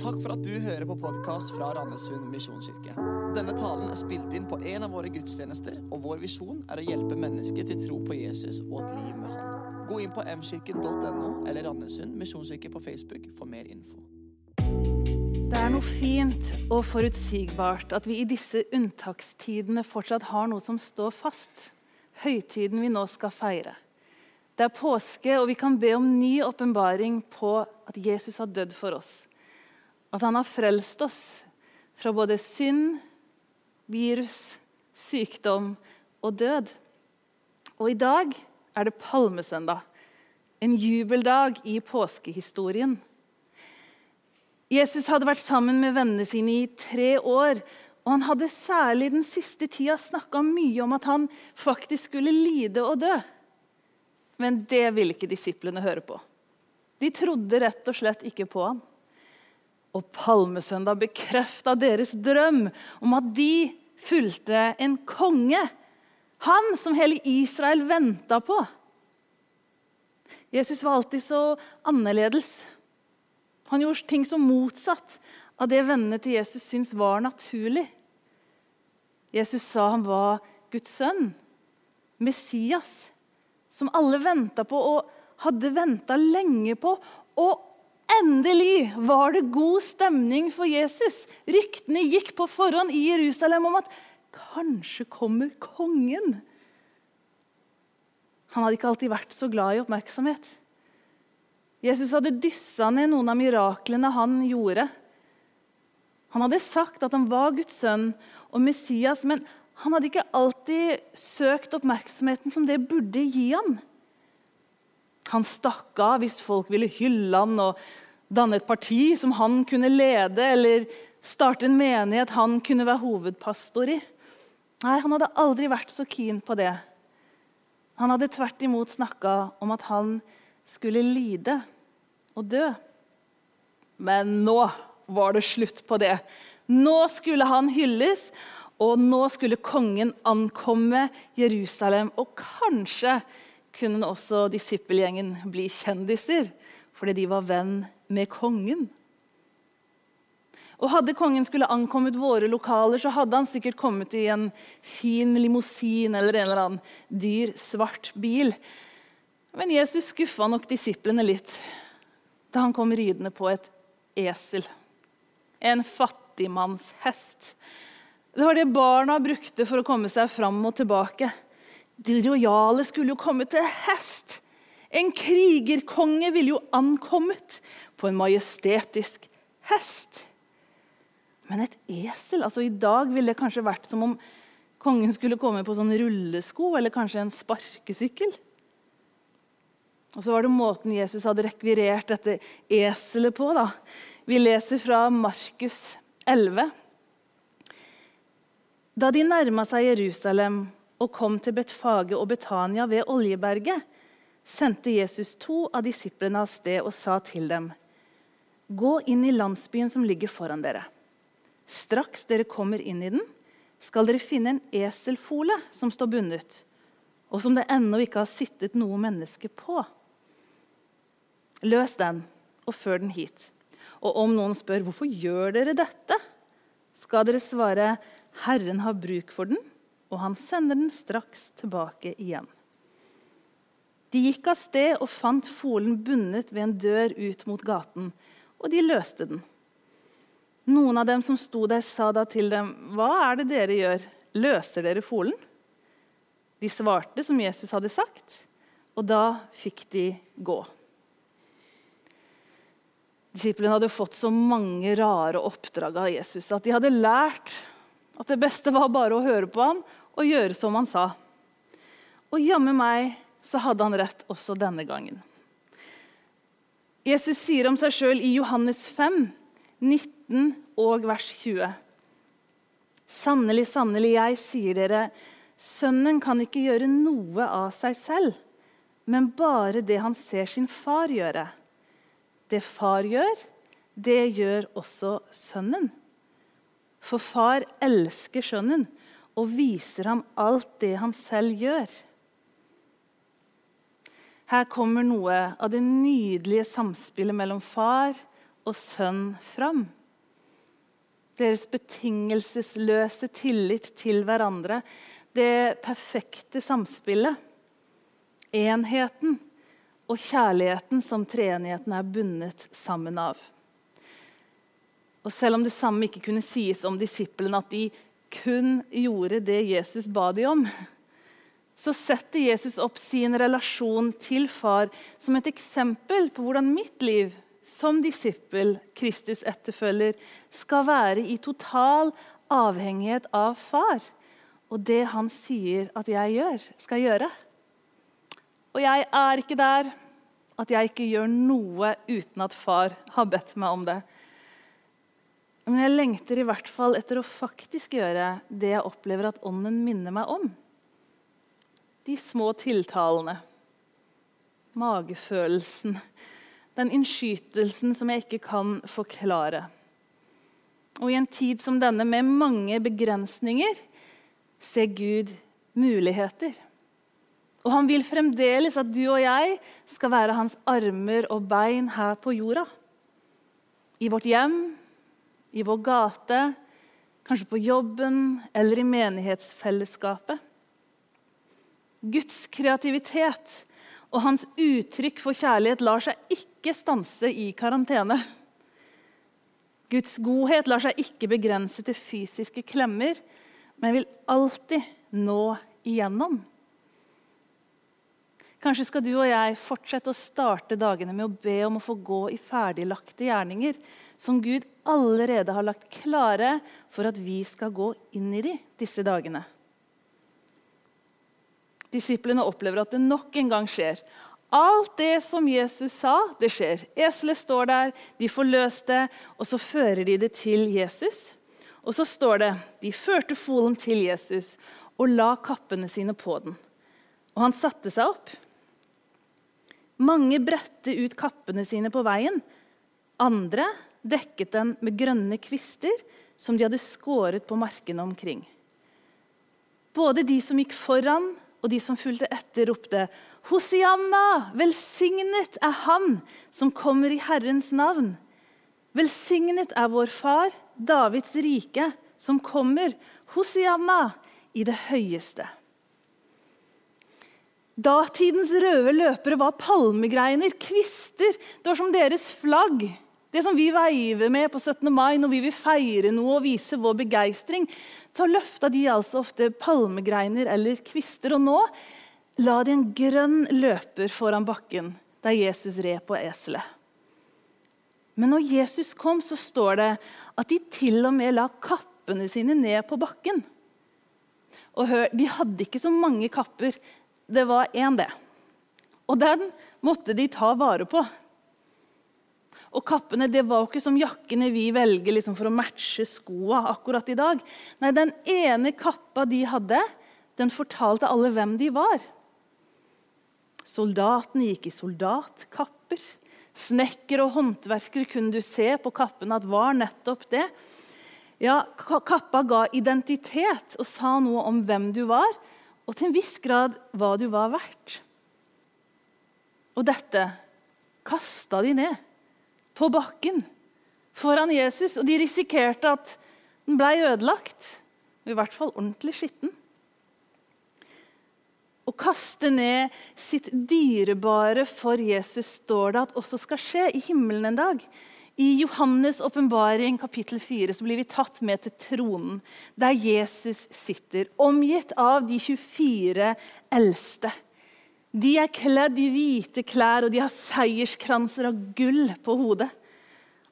Takk for at du hører på podkast fra Randesund misjonskirke. Denne talen er spilt inn på en av våre gudstjenester, og vår visjon er å hjelpe mennesker til tro på Jesus og et liv med Han. Gå inn på mkirken.no eller Randesund misjonskirke på Facebook for mer info. Det er noe fint og forutsigbart at vi i disse unntakstidene fortsatt har noe som står fast. Høytiden vi nå skal feire. Det er påske, og vi kan be om ny åpenbaring på at Jesus har dødd for oss. At han har frelst oss fra både synd, virus, sykdom og død. Og i dag er det palmesøndag, en jubeldag i påskehistorien. Jesus hadde vært sammen med vennene sine i tre år. Og han hadde særlig den siste tida snakka mye om at han faktisk skulle lide og dø. Men det ville ikke disiplene høre på. De trodde rett og slett ikke på ham. Og palmesøndag bekrefta deres drøm om at de fulgte en konge. Han som hele Israel venta på. Jesus var alltid så annerledes. Han gjorde ting som motsatt av det vennene til Jesus syntes var naturlig. Jesus sa han var Guds sønn, Messias, som alle venta på og hadde venta lenge på. Og endelig var det god stemning for Jesus. Ryktene gikk på forhånd i Jerusalem om at kanskje kommer kongen. Han hadde ikke alltid vært så glad i oppmerksomhet. Jesus hadde dyssa ned noen av miraklene han gjorde. Han hadde sagt at han var Guds sønn og Messias, men han hadde ikke alltid søkt oppmerksomheten som det burde gi ham. Han stakk av hvis folk ville hylle han og danne et parti som han kunne lede, eller starte en menighet han kunne være hovedpastor i. Nei, Han hadde aldri vært så keen på det. Han hadde tvert imot snakka om at han skulle lide og dø. Men nå var det slutt på det. Nå skulle han hylles, og nå skulle kongen ankomme Jerusalem. Og kanskje kunne også disippelgjengen bli kjendiser fordi de var venn med kongen. Og Hadde kongen skulle ankommet våre lokaler, så hadde han sikkert kommet i en fin limousin eller en eller annen dyr, svart bil. Men Jesus skuffa nok disiplene litt da han kom ridende på et esel. En fattigmannshest. Det var det barna brukte for å komme seg fram og tilbake. De rojale skulle jo komme til hest. En krigerkonge ville jo ankommet på en majestetisk hest. Men et esel altså I dag ville det kanskje vært som om kongen skulle komme på sånn rullesko eller kanskje en sparkesykkel. Og så var det måten Jesus hadde rekvirert dette eselet på. da. Vi leser fra Markus 11. Da de nærma seg Jerusalem og kom til Betfage og Betania ved Oljeberget, sendte Jesus to av disiplene av sted og sa til dem.: Gå inn i landsbyen som ligger foran dere. Straks dere kommer inn i den, skal dere finne en eselfole som står bundet, og som det ennå ikke har sittet noe menneske på. Løs den og før den hit. Og om noen spør hvorfor gjør dere dette, skal dere svare Herren har bruk for den, og han sender den straks tilbake igjen. De gikk av sted og fant folen bundet ved en dør ut mot gaten, og de løste den. Noen av dem som sto der, sa da til dem, 'Hva er det dere gjør? Løser dere folen?' De svarte som Jesus hadde sagt, og da fikk de gå. Disiplene hadde fått så mange rare oppdrag av Jesus at de hadde lært at det beste var bare å høre på ham og gjøre som han sa. Og jammen meg så hadde han rett også denne gangen. Jesus sier om seg sjøl i Johannes 5, 19 og vers 20. Sannelig, sannelig, jeg sier dere, sønnen kan ikke gjøre noe av seg selv, men bare det han ser sin far gjøre. Det far gjør, det gjør også sønnen. For far elsker sønnen og viser ham alt det han selv gjør. Her kommer noe av det nydelige samspillet mellom far og sønn fram. Deres betingelsesløse tillit til hverandre. Det perfekte samspillet. Enheten og kjærligheten som treenigheten er bundet sammen av. Og Selv om det samme ikke kunne sies om disiplene, at de kun gjorde det Jesus ba dem om, så setter Jesus opp sin relasjon til far som et eksempel på hvordan mitt liv som disippel, Kristus-etterfølger, skal være i total avhengighet av far og det han sier at jeg gjør, skal gjøre. Og jeg er ikke der at jeg ikke gjør noe uten at far har bedt meg om det. Men jeg lengter i hvert fall etter å faktisk gjøre det jeg opplever at Ånden minner meg om. De små tiltalene, magefølelsen, den innskytelsen som jeg ikke kan forklare. Og i en tid som denne, med mange begrensninger, ser Gud muligheter. Og han vil fremdeles at du og jeg skal være hans armer og bein her på jorda. I vårt hjem, i vår gate, kanskje på jobben eller i menighetsfellesskapet. Guds kreativitet og hans uttrykk for kjærlighet lar seg ikke stanse i karantene. Guds godhet lar seg ikke begrense til fysiske klemmer, men vil alltid nå igjennom. Kanskje skal du og jeg fortsette å starte dagene med å be om å få gå i ferdiglagte gjerninger som Gud allerede har lagt klare for at vi skal gå inn i de disse dagene. Disiplene opplever at det nok en gang skjer. Alt det som Jesus sa, det skjer. Eselet står der, de får løst det, og så fører de det til Jesus. Og så står det de førte folen til Jesus og la kappene sine på den. Og han satte seg opp. Mange bredte ut kappene sine på veien. Andre dekket den med grønne kvister som de hadde skåret på markene omkring. Både de som gikk foran, og de som fulgte etter, ropte Hosianna! Velsignet er Han som kommer i Herrens navn. Velsignet er vår far, Davids rike, som kommer, Hosianna, i det høyeste. Datidens røde løpere var palmegreiner, kvister. Det var som deres flagg. Det som vi veiver med på 17. mai når vi vil feire noe og vise vår begeistring. Så løfta de altså ofte palmegreiner eller kvister. Og nå la de en grønn løper foran bakken der Jesus red på eselet. Men når Jesus kom, så står det at de til og med la kappene sine ned på bakken. Og hør, De hadde ikke så mange kapper. Det var én, det. Og den måtte de ta vare på. Og kappene det var jo ikke som jakkene vi velger liksom for å matche skoa akkurat i dag. Nei, Den ene kappa de hadde, den fortalte alle hvem de var. Soldatene gikk i soldatkapper. Snekker og håndverkere kunne du se på kappene at var nettopp det. Ja, Kappa ga identitet og sa noe om hvem du var, og til en viss grad hva du var verdt. Og dette kasta de ned på bakken foran Jesus, og de risikerte at den ble ødelagt. og I hvert fall ordentlig skitten. Å kaste ned sitt dyrebare for Jesus står det at også skal skje i himmelen en dag. I Johannes' åpenbaring kapittel 4 så blir vi tatt med til tronen, der Jesus sitter, omgitt av de 24 eldste. De er kledd i hvite klær, og de har seierskranser av gull på hodet.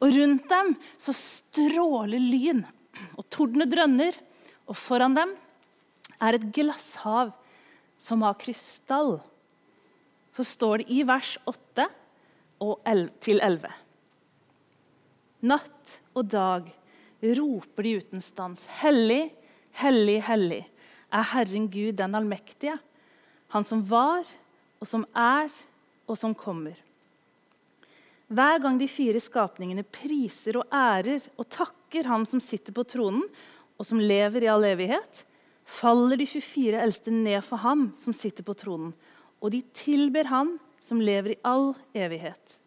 Og rundt dem så stråler lyn, og tordene drønner. Og foran dem er et glasshav som har krystall. Så står det i vers 8 til 11. Natt og dag roper de uten stans. Hellig, hellig, hellig er Herren Gud den allmektige, Han som var, og som er, og som kommer. Hver gang de fire skapningene priser og ærer og takker Ham som sitter på tronen, og som lever i all evighet, faller de 24 eldste ned for Ham som sitter på tronen, og de tilber Han som lever i all evighet.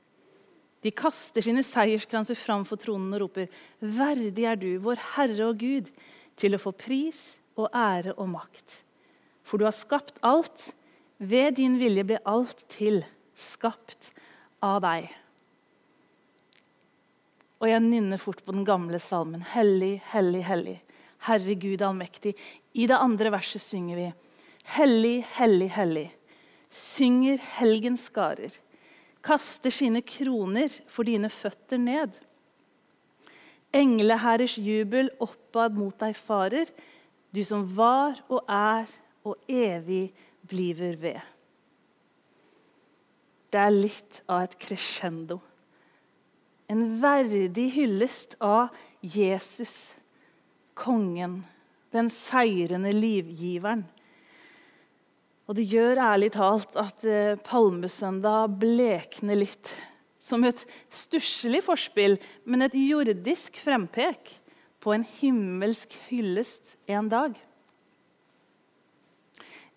De kaster sine seierskranser fram for tronen og roper:" Verdig er du, vår Herre og Gud, til å få pris og ære og makt. For du har skapt alt. Ved din vilje ble alt til, skapt av deg. Og jeg nynner fort på den gamle salmen. Hellig, hellig, hellig. Herre Gud allmektig. I det andre verset synger vi Hellig, hellig, hellig. Synger helgens skarer. Kaster sine kroner for dine føtter ned. Engleherrers jubel oppad mot deg farer, du som var og er og evig bliver ved. Det er litt av et crescendo. En verdig hyllest av Jesus, kongen, den seirende livgiveren. Og det gjør ærlig talt at eh, palmesøndag blekner litt. Som et stusslig forspill, men et jordisk frempek på en himmelsk hyllest en dag.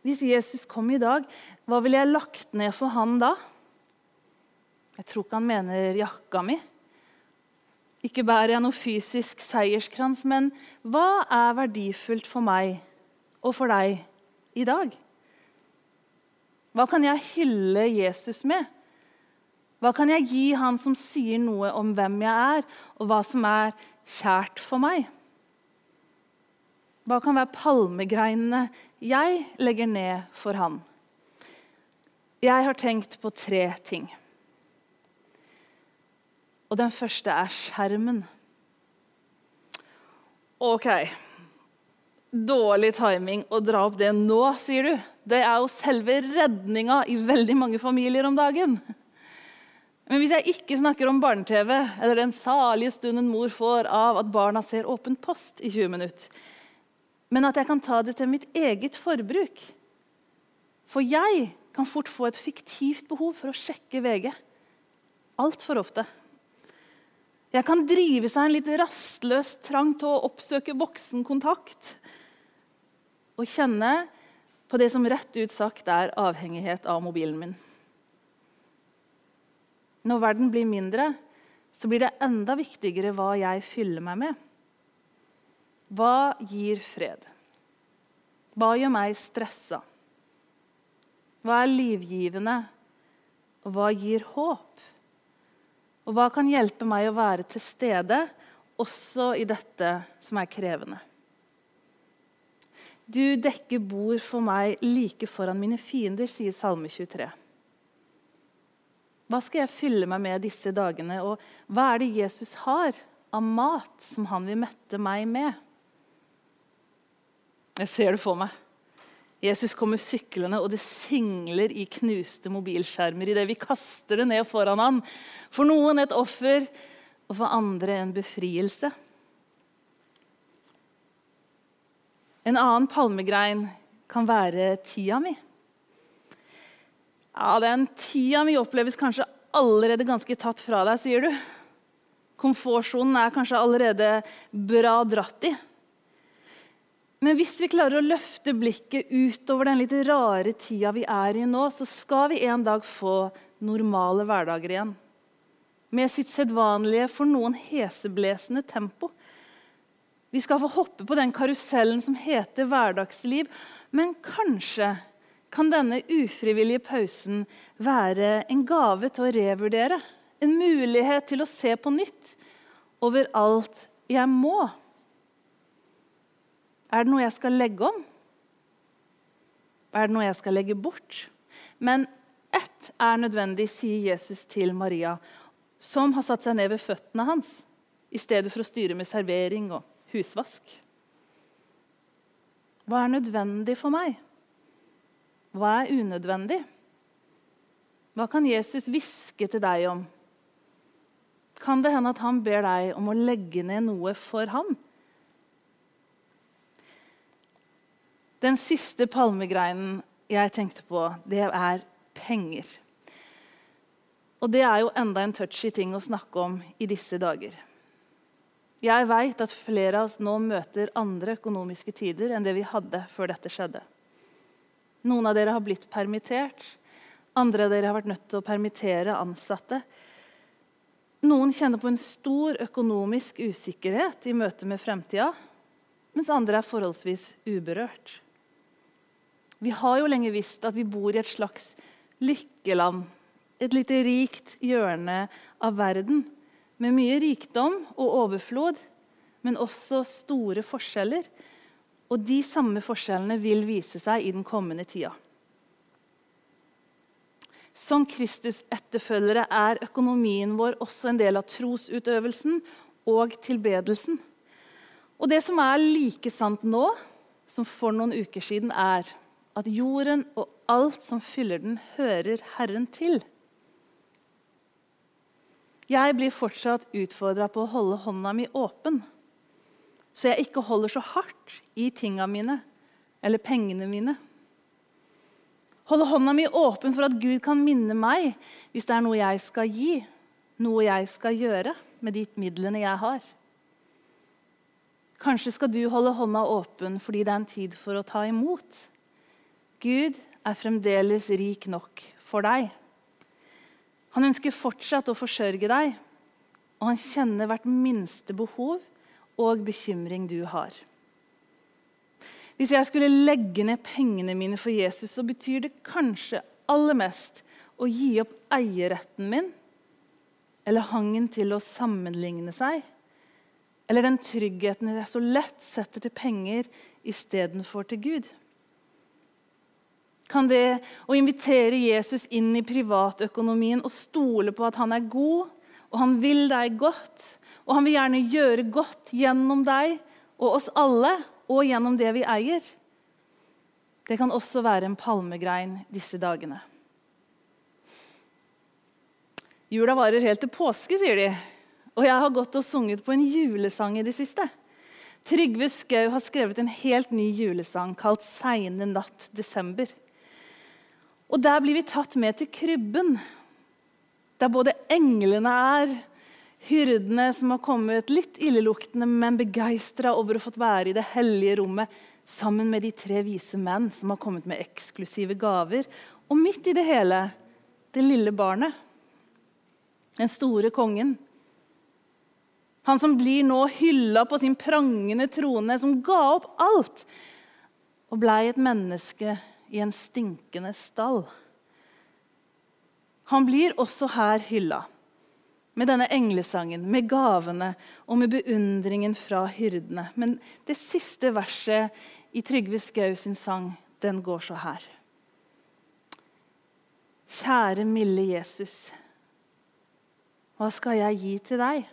Hvis Jesus kom i dag, hva ville jeg lagt ned for han da? Jeg tror ikke han mener jakka mi. Ikke bærer jeg noe fysisk seierskrans, men hva er verdifullt for meg og for deg i dag? Hva kan jeg hylle Jesus med? Hva kan jeg gi han som sier noe om hvem jeg er, og hva som er kjært for meg? Hva kan være palmegreinene jeg legger ned for han? Jeg har tenkt på tre ting. Og den første er skjermen. OK. Dårlig timing å dra opp det nå, sier du. Det er jo selve redninga i veldig mange familier om dagen. Men hvis jeg ikke snakker om barne-TV eller den salige stunden mor får av at barna ser Åpen post i 20 minutter, men at jeg kan ta det til mitt eget forbruk For jeg kan fort få et fiktivt behov for å sjekke VG. Altfor ofte. Jeg kan drive seg en litt rastløs trang til å oppsøke voksenkontakt. Og kjenne på det som rett ut sagt er avhengighet av mobilen min. Når verden blir mindre, så blir det enda viktigere hva jeg fyller meg med. Hva gir fred? Hva gjør meg stressa? Hva er livgivende? Og hva gir håp? Og hva kan hjelpe meg å være til stede også i dette som er krevende? Du dekker bord for meg like foran mine fiender, sier Salme 23. Hva skal jeg fylle meg med disse dagene, og hva er det Jesus har av mat som han vil mette meg med? Jeg ser det for meg. Jesus kommer syklende, og det singler i knuste mobilskjermer idet vi kaster det ned foran ham. For noen et offer, og for andre en befrielse. En annen palmegrein kan være tida mi. Ja, Den tida mi oppleves kanskje allerede ganske tatt fra deg, sier du. Komfortsonen er kanskje allerede bra dratt i. Men hvis vi klarer å løfte blikket utover den litt rare tida vi er i nå, så skal vi en dag få normale hverdager igjen. Med sitt sedvanlige, for noen heseblesende tempo. Vi skal få hoppe på den karusellen som heter hverdagsliv. Men kanskje kan denne ufrivillige pausen være en gave til å revurdere. En mulighet til å se på nytt over alt jeg må. Er det noe jeg skal legge om? Er det noe jeg skal legge bort? Men ett er nødvendig, sier Jesus til Maria, som har satt seg ned ved føttene hans i stedet for å styre med servering og husvask. Hva er nødvendig for meg? Hva er unødvendig? Hva kan Jesus hviske til deg om? Kan det hende at han ber deg om å legge ned noe for ham? Den siste palmegreinen jeg tenkte på, det er penger. Og det er jo enda en touchy ting å snakke om i disse dager. Jeg veit at flere av oss nå møter andre økonomiske tider enn det vi hadde før dette skjedde. Noen av dere har blitt permittert. Andre av dere har vært nødt til å permittere ansatte. Noen kjenner på en stor økonomisk usikkerhet i møte med fremtida, mens andre er forholdsvis uberørt. Vi har jo lenge visst at vi bor i et slags lykkeland. Et lite rikt hjørne av verden med mye rikdom og overflod, men også store forskjeller. Og de samme forskjellene vil vise seg i den kommende tida. Som Kristus-etterfølgere er økonomien vår også en del av trosutøvelsen og tilbedelsen. Og det som er like sant nå som for noen uker siden, er at jorden og alt som fyller den, hører Herren til. Jeg blir fortsatt utfordra på å holde hånda mi åpen, så jeg ikke holder så hardt i tinga mine eller pengene mine. Holde hånda mi åpen for at Gud kan minne meg hvis det er noe jeg skal gi, noe jeg skal gjøre med de midlene jeg har. Kanskje skal du holde hånda åpen fordi det er en tid for å ta imot. Gud er fremdeles rik nok for deg. Han ønsker fortsatt å forsørge deg, og han kjenner hvert minste behov og bekymring du har. Hvis jeg skulle legge ned pengene mine for Jesus, så betyr det kanskje aller mest å gi opp eierretten min, eller hangen til å sammenligne seg, eller den tryggheten jeg så lett setter til penger istedenfor til Gud. Kan det å invitere Jesus inn i privatøkonomien og stole på at han er god, og han vil deg godt, og han vil gjerne gjøre godt gjennom deg og oss alle, og gjennom det vi eier Det kan også være en palmegrein disse dagene. Jula varer helt til påske, sier de. Og jeg har gått og sunget på en julesang i det siste. Trygve Skau har skrevet en helt ny julesang kalt 'Seine natt desember'. Og der blir vi tatt med til krybben, der både englene er, hyrdene som har kommet litt illeluktende, men begeistra over å fått være i det hellige rommet sammen med de tre vise menn som har kommet med eksklusive gaver. Og midt i det hele det lille barnet. Den store kongen. Han som blir nå hylla på sin prangende trone, som ga opp alt og blei et menneske i en stinkende stall. Han blir også her hylla, med denne englesangen, med gavene og med beundringen fra hyrdene. Men det siste verset i Trygve Skau sin sang, den går så her. Kjære, milde Jesus. Hva skal jeg gi til deg?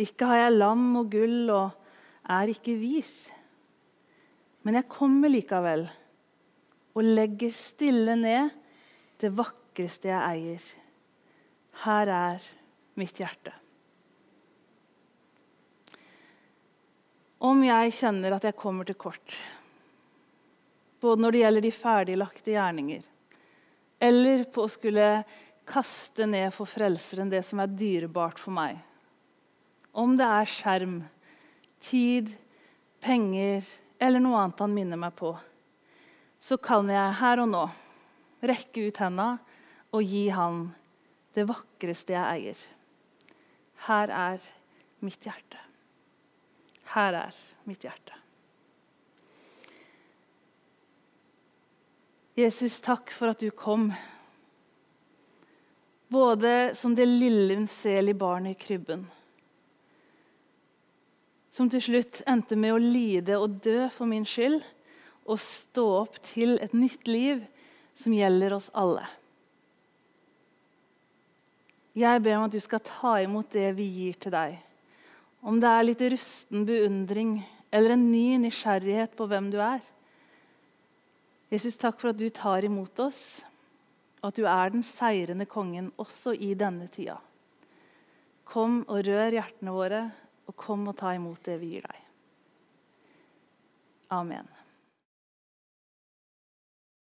Ikke har jeg lam og gull og er ikke vis. Men jeg kommer likevel og legger stille ned det vakreste jeg eier. Her er mitt hjerte. Om jeg kjenner at jeg kommer til kort, både når det gjelder de ferdiglagte gjerninger, eller på å skulle kaste ned for Frelseren det som er dyrebart for meg, om det er skjerm, tid, penger eller noe annet han minner meg på, så kan jeg her og nå rekke ut henda og gi han det vakreste jeg eier. Her er mitt hjerte. Her er mitt hjerte. Jesus, takk for at du kom. Både som det lille unnselige barnet i krybben som til slutt endte med å lide og dø for min skyld, og stå opp til et nytt liv som gjelder oss alle. Jeg ber om at du skal ta imot det vi gir til deg. Om det er litt rusten beundring eller en ny nysgjerrighet på hvem du er. Jesus, takk for at du tar imot oss, og at du er den seirende kongen også i denne tida. Kom og rør hjertene våre og kom og ta imot det vi gir deg. Amen.